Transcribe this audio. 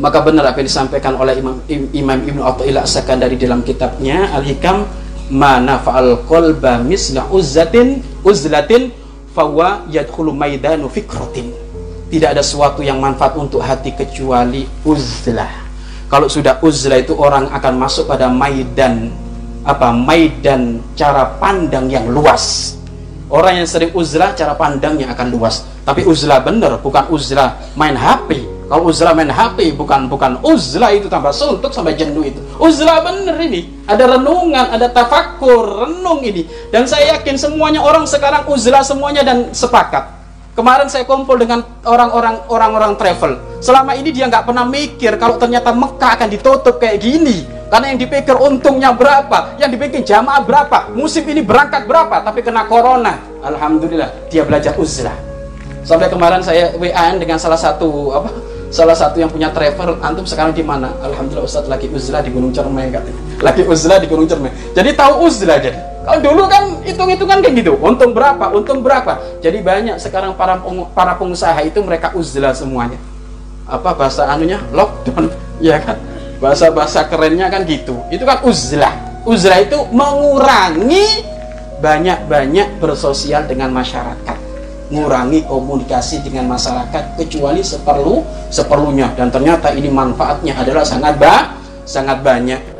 maka benar apa yang disampaikan oleh Imam Imam Ibnu Athaillah As-Sakandari dalam kitabnya Al-Hikam mana fa'al qalba misla uzzatin uzlatin fawa yadkhulu maidanu fikratin. Tidak ada sesuatu yang manfaat untuk hati kecuali uzlah. Kalau sudah uzlah itu orang akan masuk pada maidan apa maidan cara pandang yang luas. Orang yang sering uzlah cara pandangnya akan luas. Tapi uzlah benar bukan uzlah main HP kalau uzlah main HP bukan bukan uzlah itu tambah suntuk sampai jenuh itu. Uzlah bener ini. Ada renungan, ada tafakur, renung ini. Dan saya yakin semuanya orang sekarang uzlah semuanya dan sepakat. Kemarin saya kumpul dengan orang-orang orang-orang travel. Selama ini dia nggak pernah mikir kalau ternyata Mekah akan ditutup kayak gini. Karena yang dipikir untungnya berapa, yang dipikir jamaah berapa, musim ini berangkat berapa, tapi kena corona. Alhamdulillah dia belajar uzlah. Sampai kemarin saya WA dengan salah satu apa salah satu yang punya travel antum sekarang di mana? Alhamdulillah ustadz lagi uzlah di Gunung Cermai katanya lagi uzlah di Gunung Cermai. Jadi tahu uzlah jadi. Kalau dulu kan hitung-hitungan kayak gitu. Untung berapa untung berapa. Jadi banyak sekarang para para pengusaha itu mereka uzlah semuanya. Apa bahasa anunya? Lockdown. Ya kan? Bahasa bahasa kerennya kan gitu. Itu kan uzlah. Uzlah itu mengurangi banyak-banyak bersosial dengan masyarakat mengurangi komunikasi dengan masyarakat kecuali seperlu seperlunya. Dan ternyata ini manfaatnya adalah sangat ba sangat banyak